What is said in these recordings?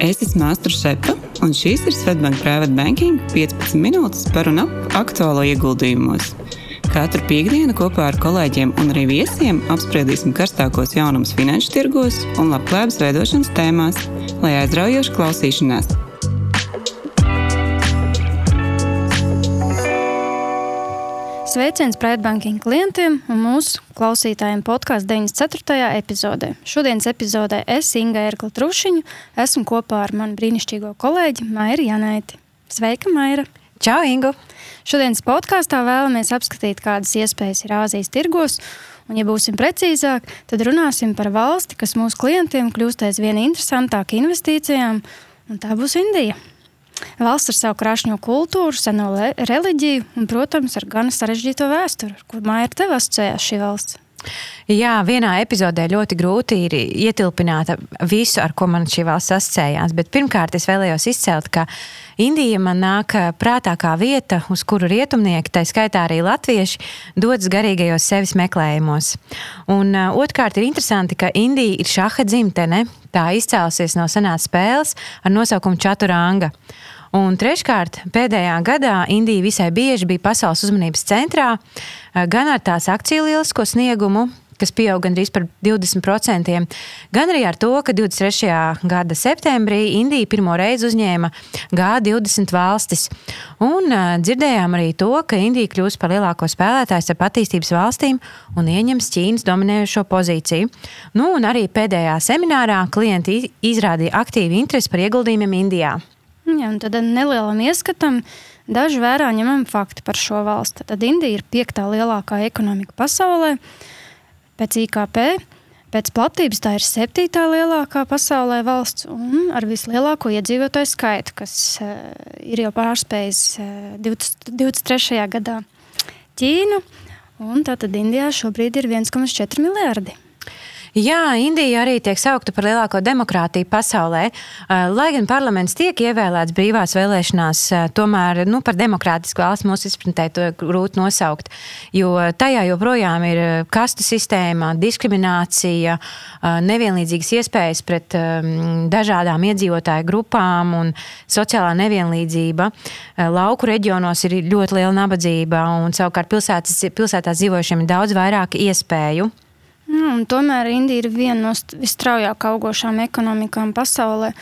Es esmu Māstra Šepa, un šīs ir Svetbank Private Banking 15 minūtes par un ap aktuālo ieguldījumos. Katru piekdienu kopā ar kolēģiem un arī viesiem apspriedīsim karstākos jaunumus finanšu tirgos un labklājības veidošanas tēmās, lai aizraujoši klausīšanās. Sveiciens Brightbanking klientiem un mūsu klausītājiem podkāstu 94. epizodē. Šodienas epizodē es, Inga Erkla Trušiņu, esmu kopā ar manu brīnišķīgo kolēģi Mairu Janaiti. Sveika, Maira! Čau, Ingu! Šodienas podkāstā vēlamies apskatīt, kādas iespējas ir Āzijas tirgos. Un, ja būsim precīzāk, tad runāsim par valsti, kas mūsu klientiem kļūst aizvien interesantāka investīcijām, un tā būs Indija. Valsts ar savu krāšņo kultūru, seno reliģiju un, protams, ar gan sarežģīto vēsturi. Kur māja ar tevi asociējās šī valsts? Jā, vienā epizodē ļoti grūti ir ietilpināt visu, ar ko man šī valsts asociējās. Bet pirmkārt, es vēlējos izcelt, ka Indija man nāk prātā kā vieta, uz kuru rietumnieki, tā skaitā arī latvieši, dodas garīgajos sevis meklējumos. Un uh, otrkārt, ir interesanti, ka Indija ir šaha dzimtene. Tā izcēlusies no senās spēles ar nosaukumu Čaturanga. Un treškārt, pēdējā gadā Indija visai bieži bija pasaules uzmanības centrā, eh, gan ar tās akciju lielisko sniegumu, kas pieauga gandrīz par 20%, gan arī ar to, ka 23. gada septembrī Indija pirmo reizi uzņēma G20 valstis. Un uh, dzirdējām arī to, ka Indija kļūs par lielāko spēlētāju starp attīstības valstīm un ieņems Ķīnas dominējošo pozīciju. Nu, un arī pēdējā seminārā klienti izrādīja aktīvu interesi par ieguldījumiem Indijā. Un tad nelielam ieskatam daži vērā ņemami fakti par šo valsti. Tad Indija ir piektā lielākā ekonomika pasaulē pēc IKP. Pēc platības tā ir septītā lielākā pasaulē valsts un ar vislielāko iedzīvotāju skaitu, kas uh, ir jau pārspējis uh, 20, 23. gadā Ķīnu. Tātad Indijā šobrīd ir 1,4 miljardi. Jā, Indija arī tiek saukta par lielāko demokrātiju pasaulē. Eh, lai gan parlaments tiek ievēlēts brīvās vēlēšanās, eh, tomēr nu, par demokrātisku valsts mūsu izpratnē to grūti nosaukt. Jo tajā joprojām ir eh, kastu sistēma, diskriminācija, nevienlīdzīgas iespējas pret dažādām iedzīvotāju grupām un sociālā nevienlīdzība. Lauku reģionos ir ļoti liela nabadzība un savukārt pilsētas, pilsētās dzīvojušiem ir daudz vairāk iespēju. Nu, tomēr Indija ir viena no visstraujāk augošām ekonomikām pasaulē.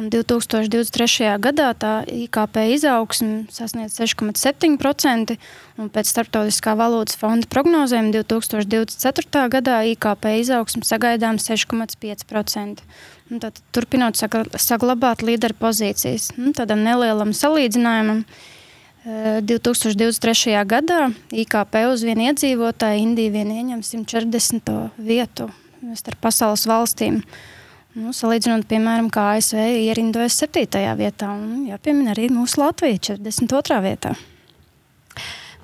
Un 2023. gadā tā IKP izaugsme sasniedz 6,7%, un pēc Startautiskā valūtas fonda prognozēm 2024. gadā IKP izaugsme sagaidām 6,5%. Turpinot saglabāt līderu pozīcijas, nu, tādam nelielam salīdzinājumam, 2023. gadā IKP uz vienu iedzīvotāju Indija vien ieņem 140. vietu starp pasaules valstīm. Nu, salīdzinot, piemēram, kā ASV ierindojas 7. vietā, un jāpiemina arī mūsu Latvija 42. vietā.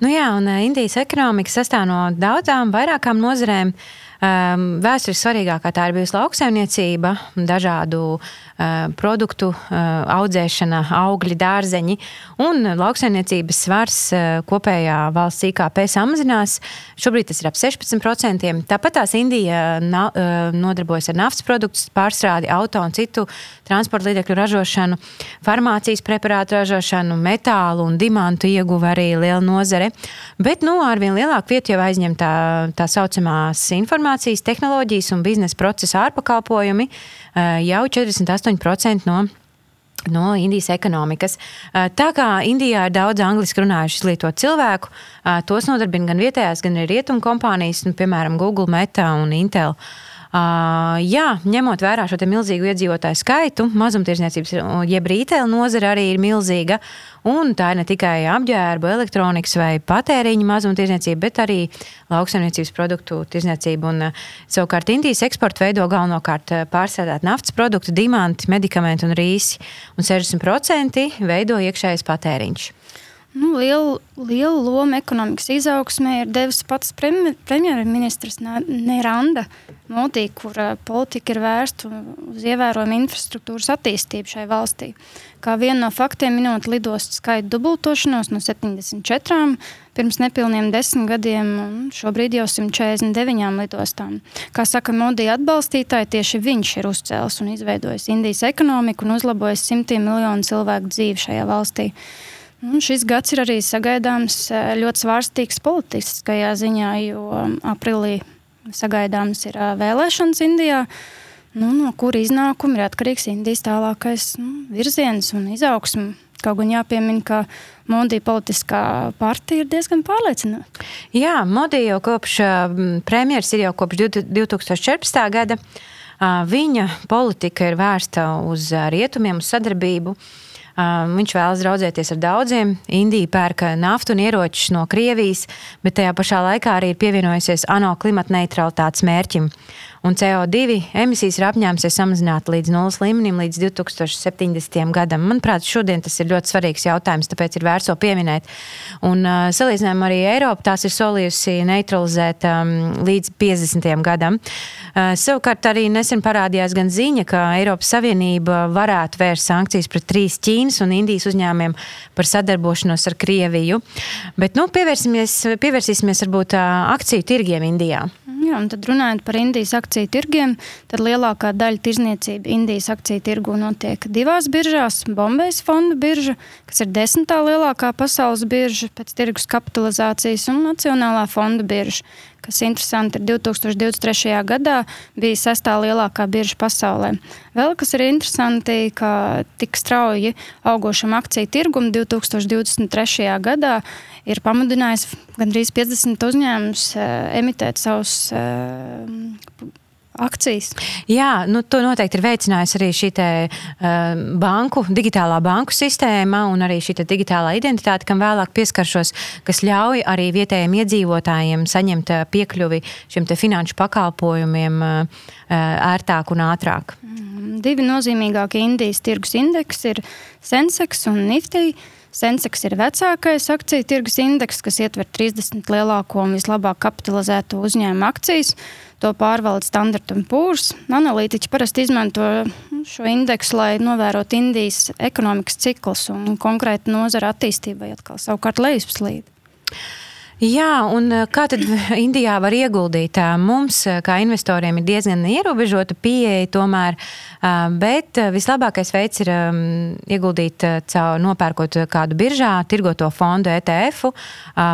Nu jā, un Indijas ekonomika sastāv no daudzām, vairākām nozarēm. Um, Vēsturiski svarīgākā tā ir bijusi lauksaimniecība, dažādu produktu audzēšana, augļi, dārzeņi. Un lauksaimniecības svars kopējā valsts IKP samazinās. Šobrīd tas ir ap 16%. Tāpat tās Indija nodarbojas ar naftas produktu pārstrādi, auto un citu transporta līdzekļu ražošanu, farmācijas preparātu ražošanu, metālu un dimantu ieguva arī liela nozare. Bet nu, ar vien lielāku vietu jau aizņem tā, tā saucamās informācijas tehnoloģijas un biznesa procesa ārpakalpojumi jau 48% no no Indijas ekonomikas. Eh, tā kā Indijā ir daudz angliski runājušu izglītotu cilvēku, eh, tos nodarbina gan vietējās, gan arī rietumu kompānijas, nu, piemēram, Google, Meta un Intel. Uh, jā, ņemot vērā šo milzīgu iedzīvotāju skaitu, mazumtirdzniecības, jeb rītēla nozara arī ir milzīga. Un tā ir ne tikai apģērba, elektronikas vai patēriņa mazumtirdzniecība, bet arī lauksaimniecības produktu tirdzniecība. Un, savukārt Indijas eksporta veido galvenokārt pārsēdēt naftas produktu, diamanti, medikamenti un rīsi. Un 60% veido iekšējais patēriņš. Nu, lielu, lielu lomu ekonomikas izaugsmē ir devis pats premjerministrs Neranda Modi, kura politika ir vērsta uz ievērojumu infrastruktūras attīstību šai valstī. Kā vienu no faktiem minot lidostu skaitu dubultošanos no 74 pirms nepilniem desmit gadiem, šobrīd jau 149 lidostām. Kā saka Modi atbalstītāji, tieši viņš ir uzcēlis un izveidojis Indijas ekonomiku un uzlabojis simtiem miljonu cilvēku dzīvi šajā valstī. Un šis gads ir arī sagaidāms eh, ļoti svārstīgs politiskajā ziņā, jo um, aprīlī sagaidāms ir eh, vēlēšanas Indijā, nu, no kura iznākuma ir atkarīgs Indijas tālākais nu, virziens un izaugsme. Kaut gan jāpiemina, ka Modi politiskā partija ir diezgan pārliecināta. Jā, Modi jau kopš premjeras ir jau kopš 2014. gada. Viņa politika ir vērsta uz rietumiem, uz sadarbību. Viņš vēlas draudzēties ar daudziem. Indija pērka naftu un ieročus no Krievijas, bet tajā pašā laikā arī ir pievienojusies ANO klimata neutralitātes mērķim un CO2 emisijas ir apņēmusies samazināt līdz nulles līmenim līdz 2070. gadam. Manuprāt, šodien tas ir ļoti svarīgs jautājums, tāpēc ir vērts to pieminēt. Un uh, salīdzinājumā arī Eiropa tās ir solījusi neutralizēt um, līdz 50. gadam. Uh, savukārt arī nesen parādījās gan ziņa, ka Eiropas Savienība varētu vērst sankcijas pret trīs Ķīnas un Indijas uzņēmumiem par sadarbošanos ar Krieviju. Bet nu, pievērsīsimies varbūt akciju tirgiem Indijā. Jā, un tad runājot par Indijas akciju tirgiem, tad lielākā daļa tirzniecība Indijas akciju tirgu notiek divās biržās. Bombejas fonda birža, kas ir desmitā lielākā pasaules birža pēc tirgus kapitalizācijas, un Nacionālā fonda birža, kas interesanti ir 2023. gadā bija sestā lielākā birža pasaulē. Vēl kas ir interesanti, ka tik strauji augošam akciju tirgum 2023. gadā ir pamudinājis gandrīz 50 uzņēmumus uh, emitēt savus uh, akcijas. Jā, nu, to noteikti ir veicinājis arī šī te, uh, banku, digitālā banku sistēma un arī šī digitālā identitāte, kam vēlāk pieskaršos, kas ļauj arī vietējiem iedzīvotājiem saņemt piekļuvi šiem finanšu pakalpojumiem uh, ērtāk un ātrāk. Mm, divi nozīmīgākie Indijas tirgus indeksi ir Sensex un Nifty. Senseks ir vecākais akciju tirgus indeks, kas ietver 30 lielāko un vislabāk kapitalizēto uzņēmumu akcijas. To pārvalda Standard Poor's. Analītiķi parasti izmanto šo indeksu, lai novērotu Indijas ekonomikas ciklus un konkrēti nozara attīstībai atkal savukārt lejupslīdi. Jā, un eh, kā tad Indijā var ieguldīt? Mums, eh, kā investoriem, ir diezgan ierobežota pieeja, tomēr, bet vislabākais veids ir ieguldīt caur nopērkot kādu biržā, tirgoto fondu ETF.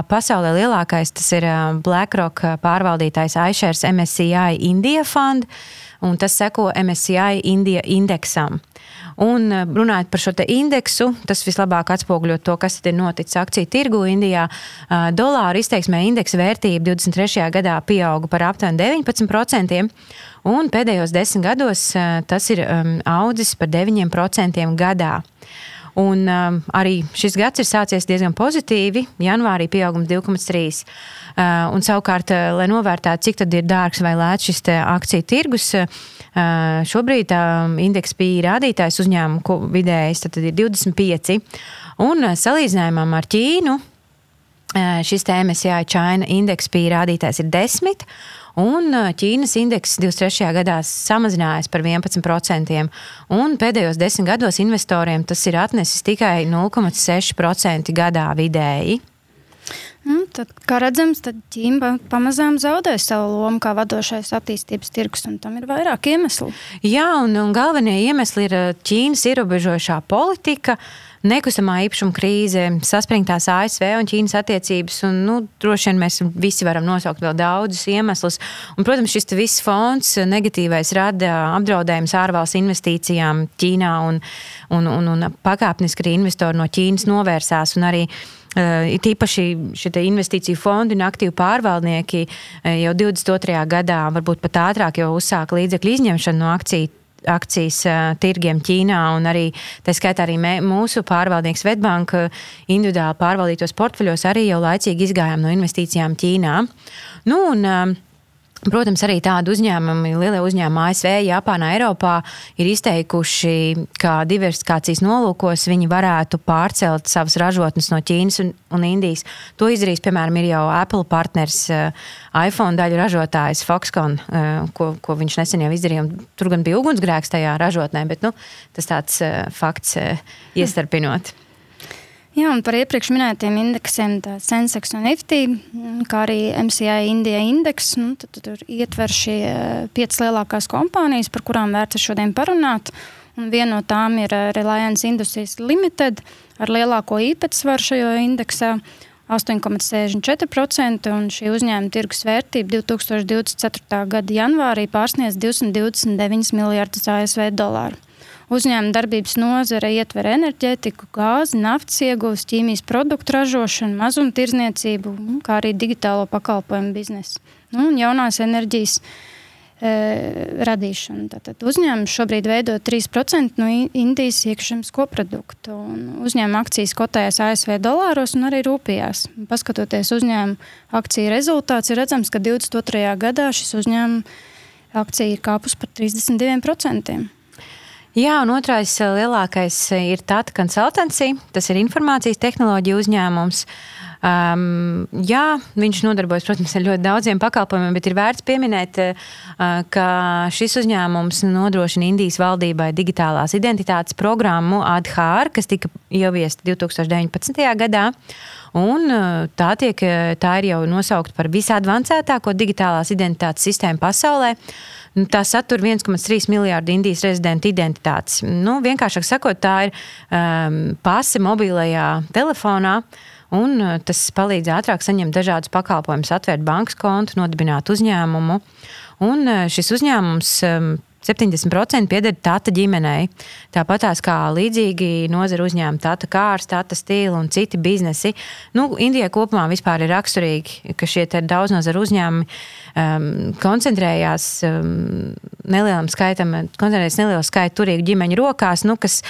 Pasaulē lielākais tas ir BlackRock pārvaldītājs iShares MSCI India Fund, un tas seko MSCI India indeksam. Un eh, runājot par šo indeksu, tas vislabāk atspoguļo to, kas ir noticis akciju tirgu Indijā. Eh, dolāra izteiksmē indeksa vērtība 23. gadā pieauga par aptuveni 19%. Un pēdējos desmit gados eh, tas ir um, audzis par 9% gadā. Un, um, arī šis gads ir sācies diezgan pozitīvi. Janvārī pieaugums 2,3%. Uh, un savukārt, uh, lai novērtētu, cik ir dārgs vai lēts šis akciju tirgus, uh, šobrīd um, indeksa bija rādītājs uzņēmumu vidējais, tad ir 25. Un salīdzinājumā ar Ķīnu šis MSCI China indeks bija rādītājs ir 10. Un Ķīnas indeks 23. gadā samazinājās par 11%, un pēdējos desmit gados investoriem tas ir atnesis tikai 0,6% gadā vidēji. Nu, tad, kā redzams, Ķīna pamazām zaudē savu lomu kā vadošais attīstības tirgus, un tam ir vairāk iemeslu. Jā, un, un galvenie iemesli ir eh, Ķīnas ierobežošā politika, nekustamā īpašuma krīze, saspringtās ASV un Ķīnas attiecības. Un, nu, droši vien mēs visi varam nosaukt vēl daudzus iemeslus. Un, protams, šis viss fonds negatīvais rada apdraudējums ārvalstu investīcijām Ķīnā, un, un, un, un pakāpeniski arī investori no Ķīnas novērsās. Arī Uh, it īpaši šie investīciju fondi un aktīvu pārvaldnieki uh, jau 22. gadā, varbūt pat ātrāk, jau uzsāka līdzekļu izņemšanu no akciju akcijas uh, tirgiem Ķīnā, un arī tā skaitā arī mē, mūsu pārvaldnieks Svetbanka individuāli pārvaldītos portfeļos arī jau laicīgi izgājām no investīcijām Ķīnā. Nu, un, Protams, arī tādi uzņēmumi, lielie uzņēmumi ASV, Japānā, Eiropā ir izteikuši, ka diversifikācijas nolūkos viņi varētu pārcelt savas ražotnes no Ķīnas un, un Indijas. To izdarīs, piemēram, ir jau Apple partners, uh, iPhone daļu ražotājs Foxconn, uh, ko, ko viņš nesen jau izdarīja. Tur gan bija ugunsgrēks tajā ražotnē, bet nu, tas tāds uh, fakts iestarpinot. Jā, un par iepriekš minētiem indeksiem, Sensex un Nifty, kā arī MCI Indija indeks, nu, tad, tad tur ietver šie eh, piecas lielākās kompānijas, par kurām vērts šodien parunāt. Un viena no tām ir eh, Reliance Industries Limited ar lielāko īpatsvaru šajā indeksā. 8,64% un šī uzņēmuma tirgus vērtība 2024. gada janvārī pārsniedz 229 miljardus ASV dolāru. Uzņēmuma darbības nozare ietver enerģētiku, gāzi, naftas iegūst, ķīmijas produktu ražošanu, mazumtirdzniecību, kā arī digitālo pakalpojumu biznesu nu, un jaunās enerģijas e, radīšanu. Tātad uzņēmums šobrīd veido 3% no Indijas iekšzemes koprodukta. Uzņēmuma akcijas kotējas ASV dolāros un arī rūpījās. Paskatoties uzņēmuma akciju rezultāts, ir redzams, ka 22. gadā šis uzņēmuma akcija ir kāpus par 32%. Jā, un otrais eh, lielākais eh, ir Tata Consultancy. Tas ir informācijas tehnoloģija uzņēmums. Um, jā, viņš nodarbojas, protams, ar ļoti daudziem pakalpojumiem, bet ir vērts pieminēt, uh, ka šis uzņēmums nodrošina Indijas valdībai digitālās identitātes programmu ADHR, kas tika ieviesta 2019. gadā. Un tā, tiek, tā ir jau nosaukta par visadvancētāko digitālās identitātes sistēmu pasaulē. Nu, tā satur 1,3 miljārdu Indijas rezidentu identitātes. Nu, vienkāršāk sakot, tā ir um, pase mobilajā telefonā. Un uh, tas palīdz ātrāk saņemt dažādus pakalpojumus, atvērt bankas kontu, nodibināt uzņēmumu. Un uh, šis uzņēmums um, 70% pieder Tata ģimenei. Tāpat tās kā līdzīgi nozara uzņēmumi, Tata kārs, Tata stila un citi biznesi. Nu, Indijai kopumā ir raksturīgi, ka šie daudz nozara uzņēmumi um, koncentrējās um, nelielam skaitam, koncentrējas nelielu skaitu turīgu ģimeņu rokās, nu, kas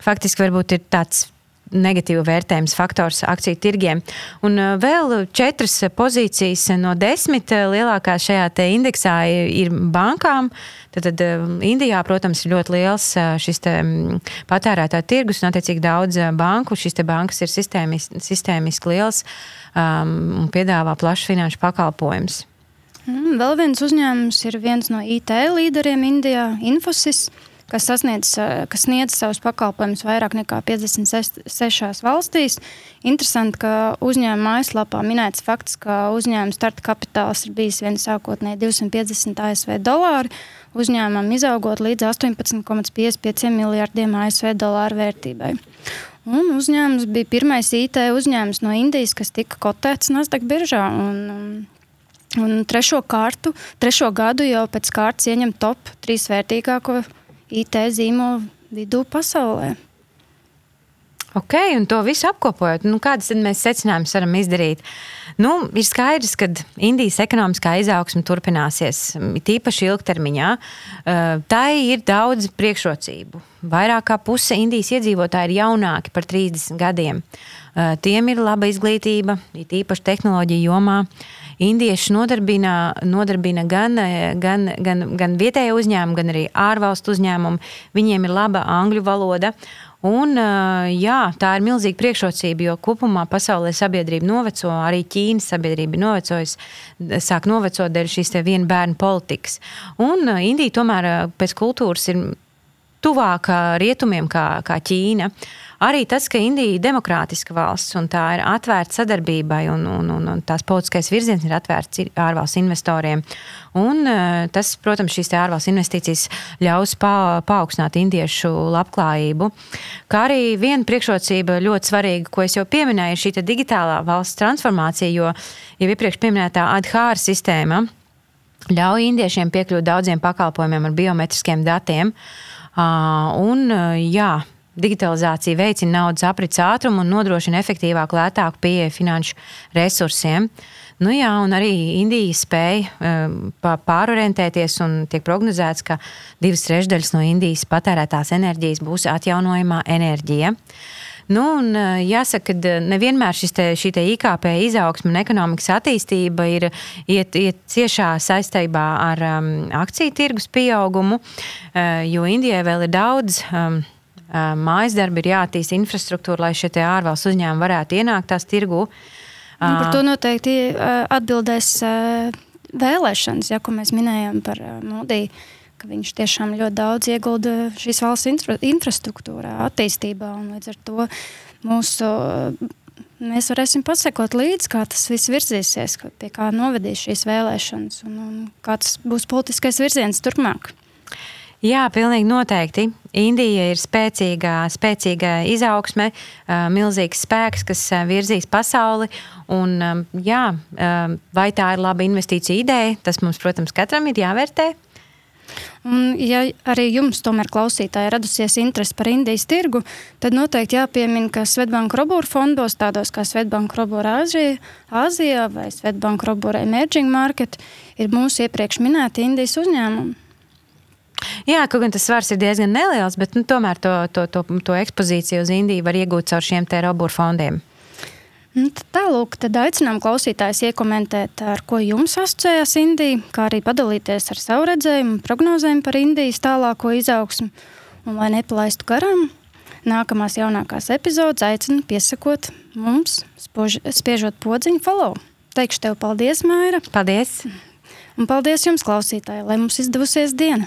faktiski varbūt ir tāds negatīvu vērtējums faktors akciju tirgiem. Un uh, vēl četras pozīcijas no desmit uh, lielākās šajā indeksā ir, bankām. Tad, tad um, Indijā, protams, ir ļoti liels uh, šis um, patērētāju tirgus un, attiecīgi, daudz banku. Šīs bankas ir sistēmiski, sistēmiski liels um, un piedāvā plašs finanšu pakalpojumus. Mm, vēl viens uzņēmums ir viens no IT līderiem Indijā, Infosys kas, sasniedz, eh, kas sniedz savus pakalpojumus vairāk nekā 56 valstīs. Interesanti, ka uzņēmuma mājaslapā minēts fakts, ka uzņēmuma starta kapitāls ir bijis viens sākotnēji 250 ASV dolāri, uzņēmumam izaugot līdz 18,55 miljardiem ASV dolāru vērtībai. Un uzņēmums bija pirmais IT uzņēmums no Indijas, kas tika kotēts Nasdaq biržā. Un, un trešo, kārtu, trešo gadu jau pēc kārtas ieņem top trīs vērtīgāko IT zīmolu vidū pasaulē. Ok, un to visu apkopojot, nu, kādas mēs secinājumus varam izdarīt? Nu, ir skaidrs, ka Indijas ekonomiskā izaugsme turpināsies, tīpaši ilgtermiņā. Tā ir daudz priekšrocību. Vairāk kā puse Indijas iedzīvotāji ir jaunāki par 30 gadiem. Tiem ir laba izglītība, tīpaši tehnoloģija jomā. Indieši nodarbina, nodarbina gan, gan, gan, gan vietējo uzņēmumu, gan arī ārvalstu uzņēmumu. Viņiem ir laba angļu valoda. Un, jā, tā ir milzīga priekšrocība, jo kopumā pasaulē sabiedrība noveco, arī Ķīnas sabiedrība novecojas, sāk novecot dēļ šīs viena bērnu politikas. Un Indija tomēr pēc kultūras ir tuvāka rietumiem kā, kā Ķīna. Arī tas, ka Indija ir demokrātiska valsts un tā ir atvērta sadarbībai, un, un, un, un tās politiskais virziens ir atvērts ārvalstu investoriem. Un, tas, protams, šīs ārvalstu investīcijas ļaus pa, paaugstināt indiešu labklājību. Kā arī viena priekšrocība ļoti svarīga, ko es jau pieminēju, ir šī digitālā valsts transformācija, jo jau iepriekš pieminētā ADHR sistēma ļauj indiešiem piekļūt daudziem pakalpojumiem ar biometriskiem datiem. Uh, un, jā, Digitalizācija veicina naudas aprits ātrumu un nodrošina efektīvāku, lētāku pieeju finanšu resursiem. Nu jā, un arī Indija spēja pārorientēties, un tiek prognozēts, ka divas trešdaļas no Indijas patērētās enerģijas būs atjaunojamā enerģija. Nu, un, jāsaka, ka nevienmēr te, šī te IKP izaugsme un ekonomikas attīstība ir iet, iet ciešā saistībā ar um, akciju tirgus pieaugumu, uh, jo Indijai vēl ir daudz. Um, Mājas darbi ir jāattīst infrastruktūra, lai šie ārvalstu uzņēmumi varētu ienākt tās tirgu. Nu, par to noteikti atbildēs vēlēšanas, ja, ko mēs minējām par Mūdiju ka viņš tiešām ļoti daudz iegulda šīs valsts infra, infrastruktūrā, attīstībā. Līdz ar to mūsu, mēs varēsim pasakot līdzi, kā tas viss virzīsies, pie kā novedīs šīs vēlēšanas un, un kāds būs politiskais virziens turpmāk. Jā, pilnīgi noteikti. Indija ir spēcīga, spēcīga izaugsme, milzīgs spēks, kas virzīs pasauli. Un, jā, vai tā ir laba investīcija ideja, tas mums, protams, katram ir jāvērtē. Un, ja arī jums, tomēr, klausītāji, radusies interese par Indijas tirgu, tad noteikti jāpiemina, ka Svetbanka Robūra fondos, tādos kā Svetbanka Robūra Āzijā, Āzijā vai Svetbanka Robūra Emerging Market, ir mūsu iepriekš minēti Indijas uzņēmumi. Jā, kaut gan tas svars ir diezgan neliels, bet nu, tomēr to, to, to, to ekspozīciju uz Indiju var iegūt caur šiem te robūru fondiem. Nu, tālāk, tad aicinām klausītājus iekomentēt, ar ko jums asociējās Indija, kā arī padalīties ar savu redzējumu, prognozēm par Indijas tālāko izaugsmu. Un, lai nepalaistu garām, nākamās jaunākās epizodes aicinu piesakot mums, spož, spiežot podziņu follow. Teikšu tev paldies, Maira. Paldies! Un paldies jums, klausītāji, lai mums izdevusies diena!